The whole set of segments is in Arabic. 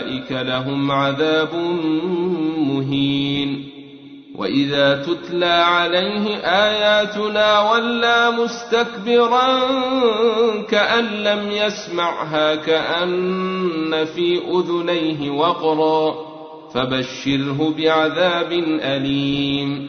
اولئك لهم عذاب مهين واذا تتلى عليه اياتنا ولى مستكبرا كان لم يسمعها كان في اذنيه وقرا فبشره بعذاب اليم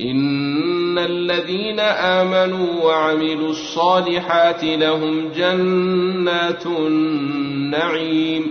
ان الذين امنوا وعملوا الصالحات لهم جنات النعيم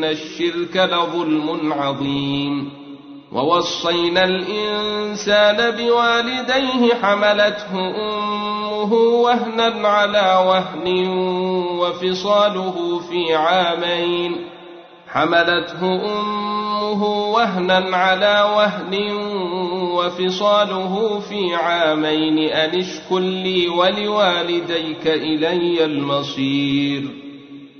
ان الشرك لظلم عظيم ووصينا الانسان بوالديه حملته امه وهنا على وهن وفصاله في عامين حملته امه وهنا على وهن وفصاله في عامين ان اشكر لي ولوالديك الي المصير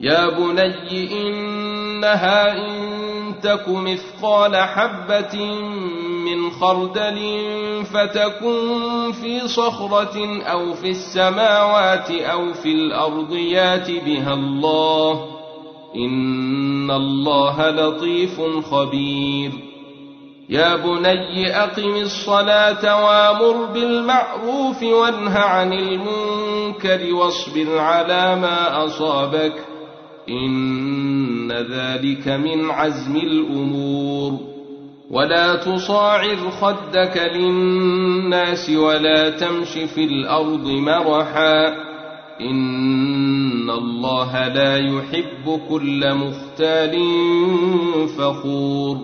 يا بني انها ان تك مثقال حبه من خردل فتكن في صخره أو في السماوات أو في الأرض يات بها الله ان الله لطيف خبير. يا بني اقم الصلاه وامر بالمعروف وانه عن المنكر واصبر على ما اصابك ان ذلك من عزم الأمور. ولا تصاعر خدك للناس ولا تمش في الأرض مرحا. إن الله لا يحب كل مختال فخور.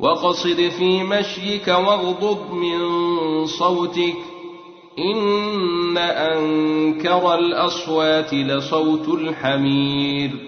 وقصد في مشيك واغضض من صوتك. إن أنكر الأصوات لصوت الحمير.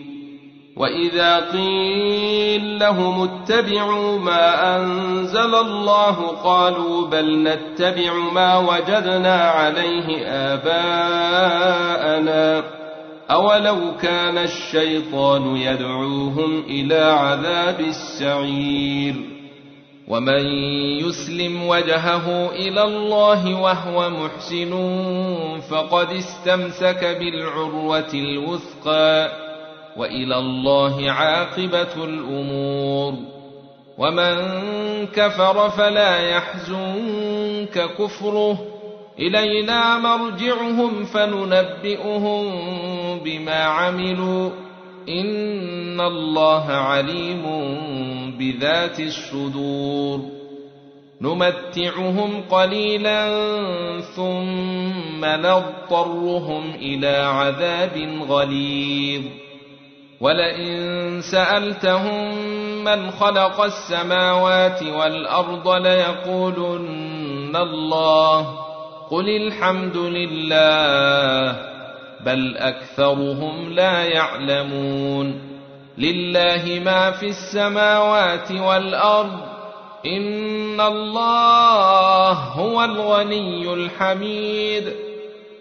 وإذا قيل لهم اتبعوا ما أنزل الله قالوا بل نتبع ما وجدنا عليه آباءنا أولو كان الشيطان يدعوهم إلى عذاب السعير ومن يسلم وجهه إلى الله وهو محسن فقد استمسك بالعروة الوثقى وإلى الله عاقبة الأمور. ومن كفر فلا يحزنك كفره. إلينا مرجعهم فننبئهم بما عملوا. إن الله عليم بذات الصدور. نمتعهم قليلا ثم نضطرهم إلى عذاب غليظ. ولئن سألتهم من خلق السماوات والأرض ليقولن الله قل الحمد لله بل أكثرهم لا يعلمون لله ما في السماوات والأرض إن الله هو الغني الحميد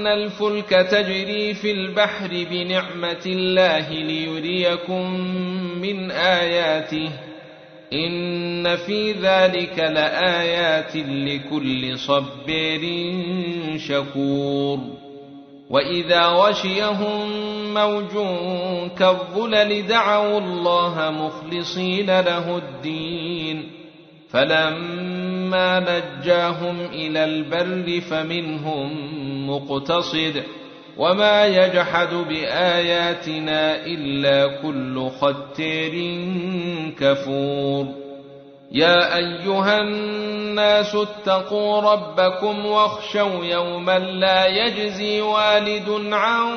ان الفلك تجري في البحر بنعمه الله ليريكم من اياته ان في ذلك لايات لكل صبير شكور واذا غشيهم موج كالظلل دعوا الله مخلصين له الدين فلما نجاهم إلى البر فمنهم مقتصد وما يجحد بآياتنا إلا كل ختير كفور. يا أيها الناس اتقوا ربكم واخشوا يوما لا يجزي والد عن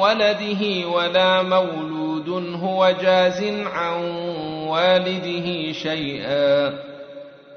ولده ولا مولود هو جاز عن والده شيئا.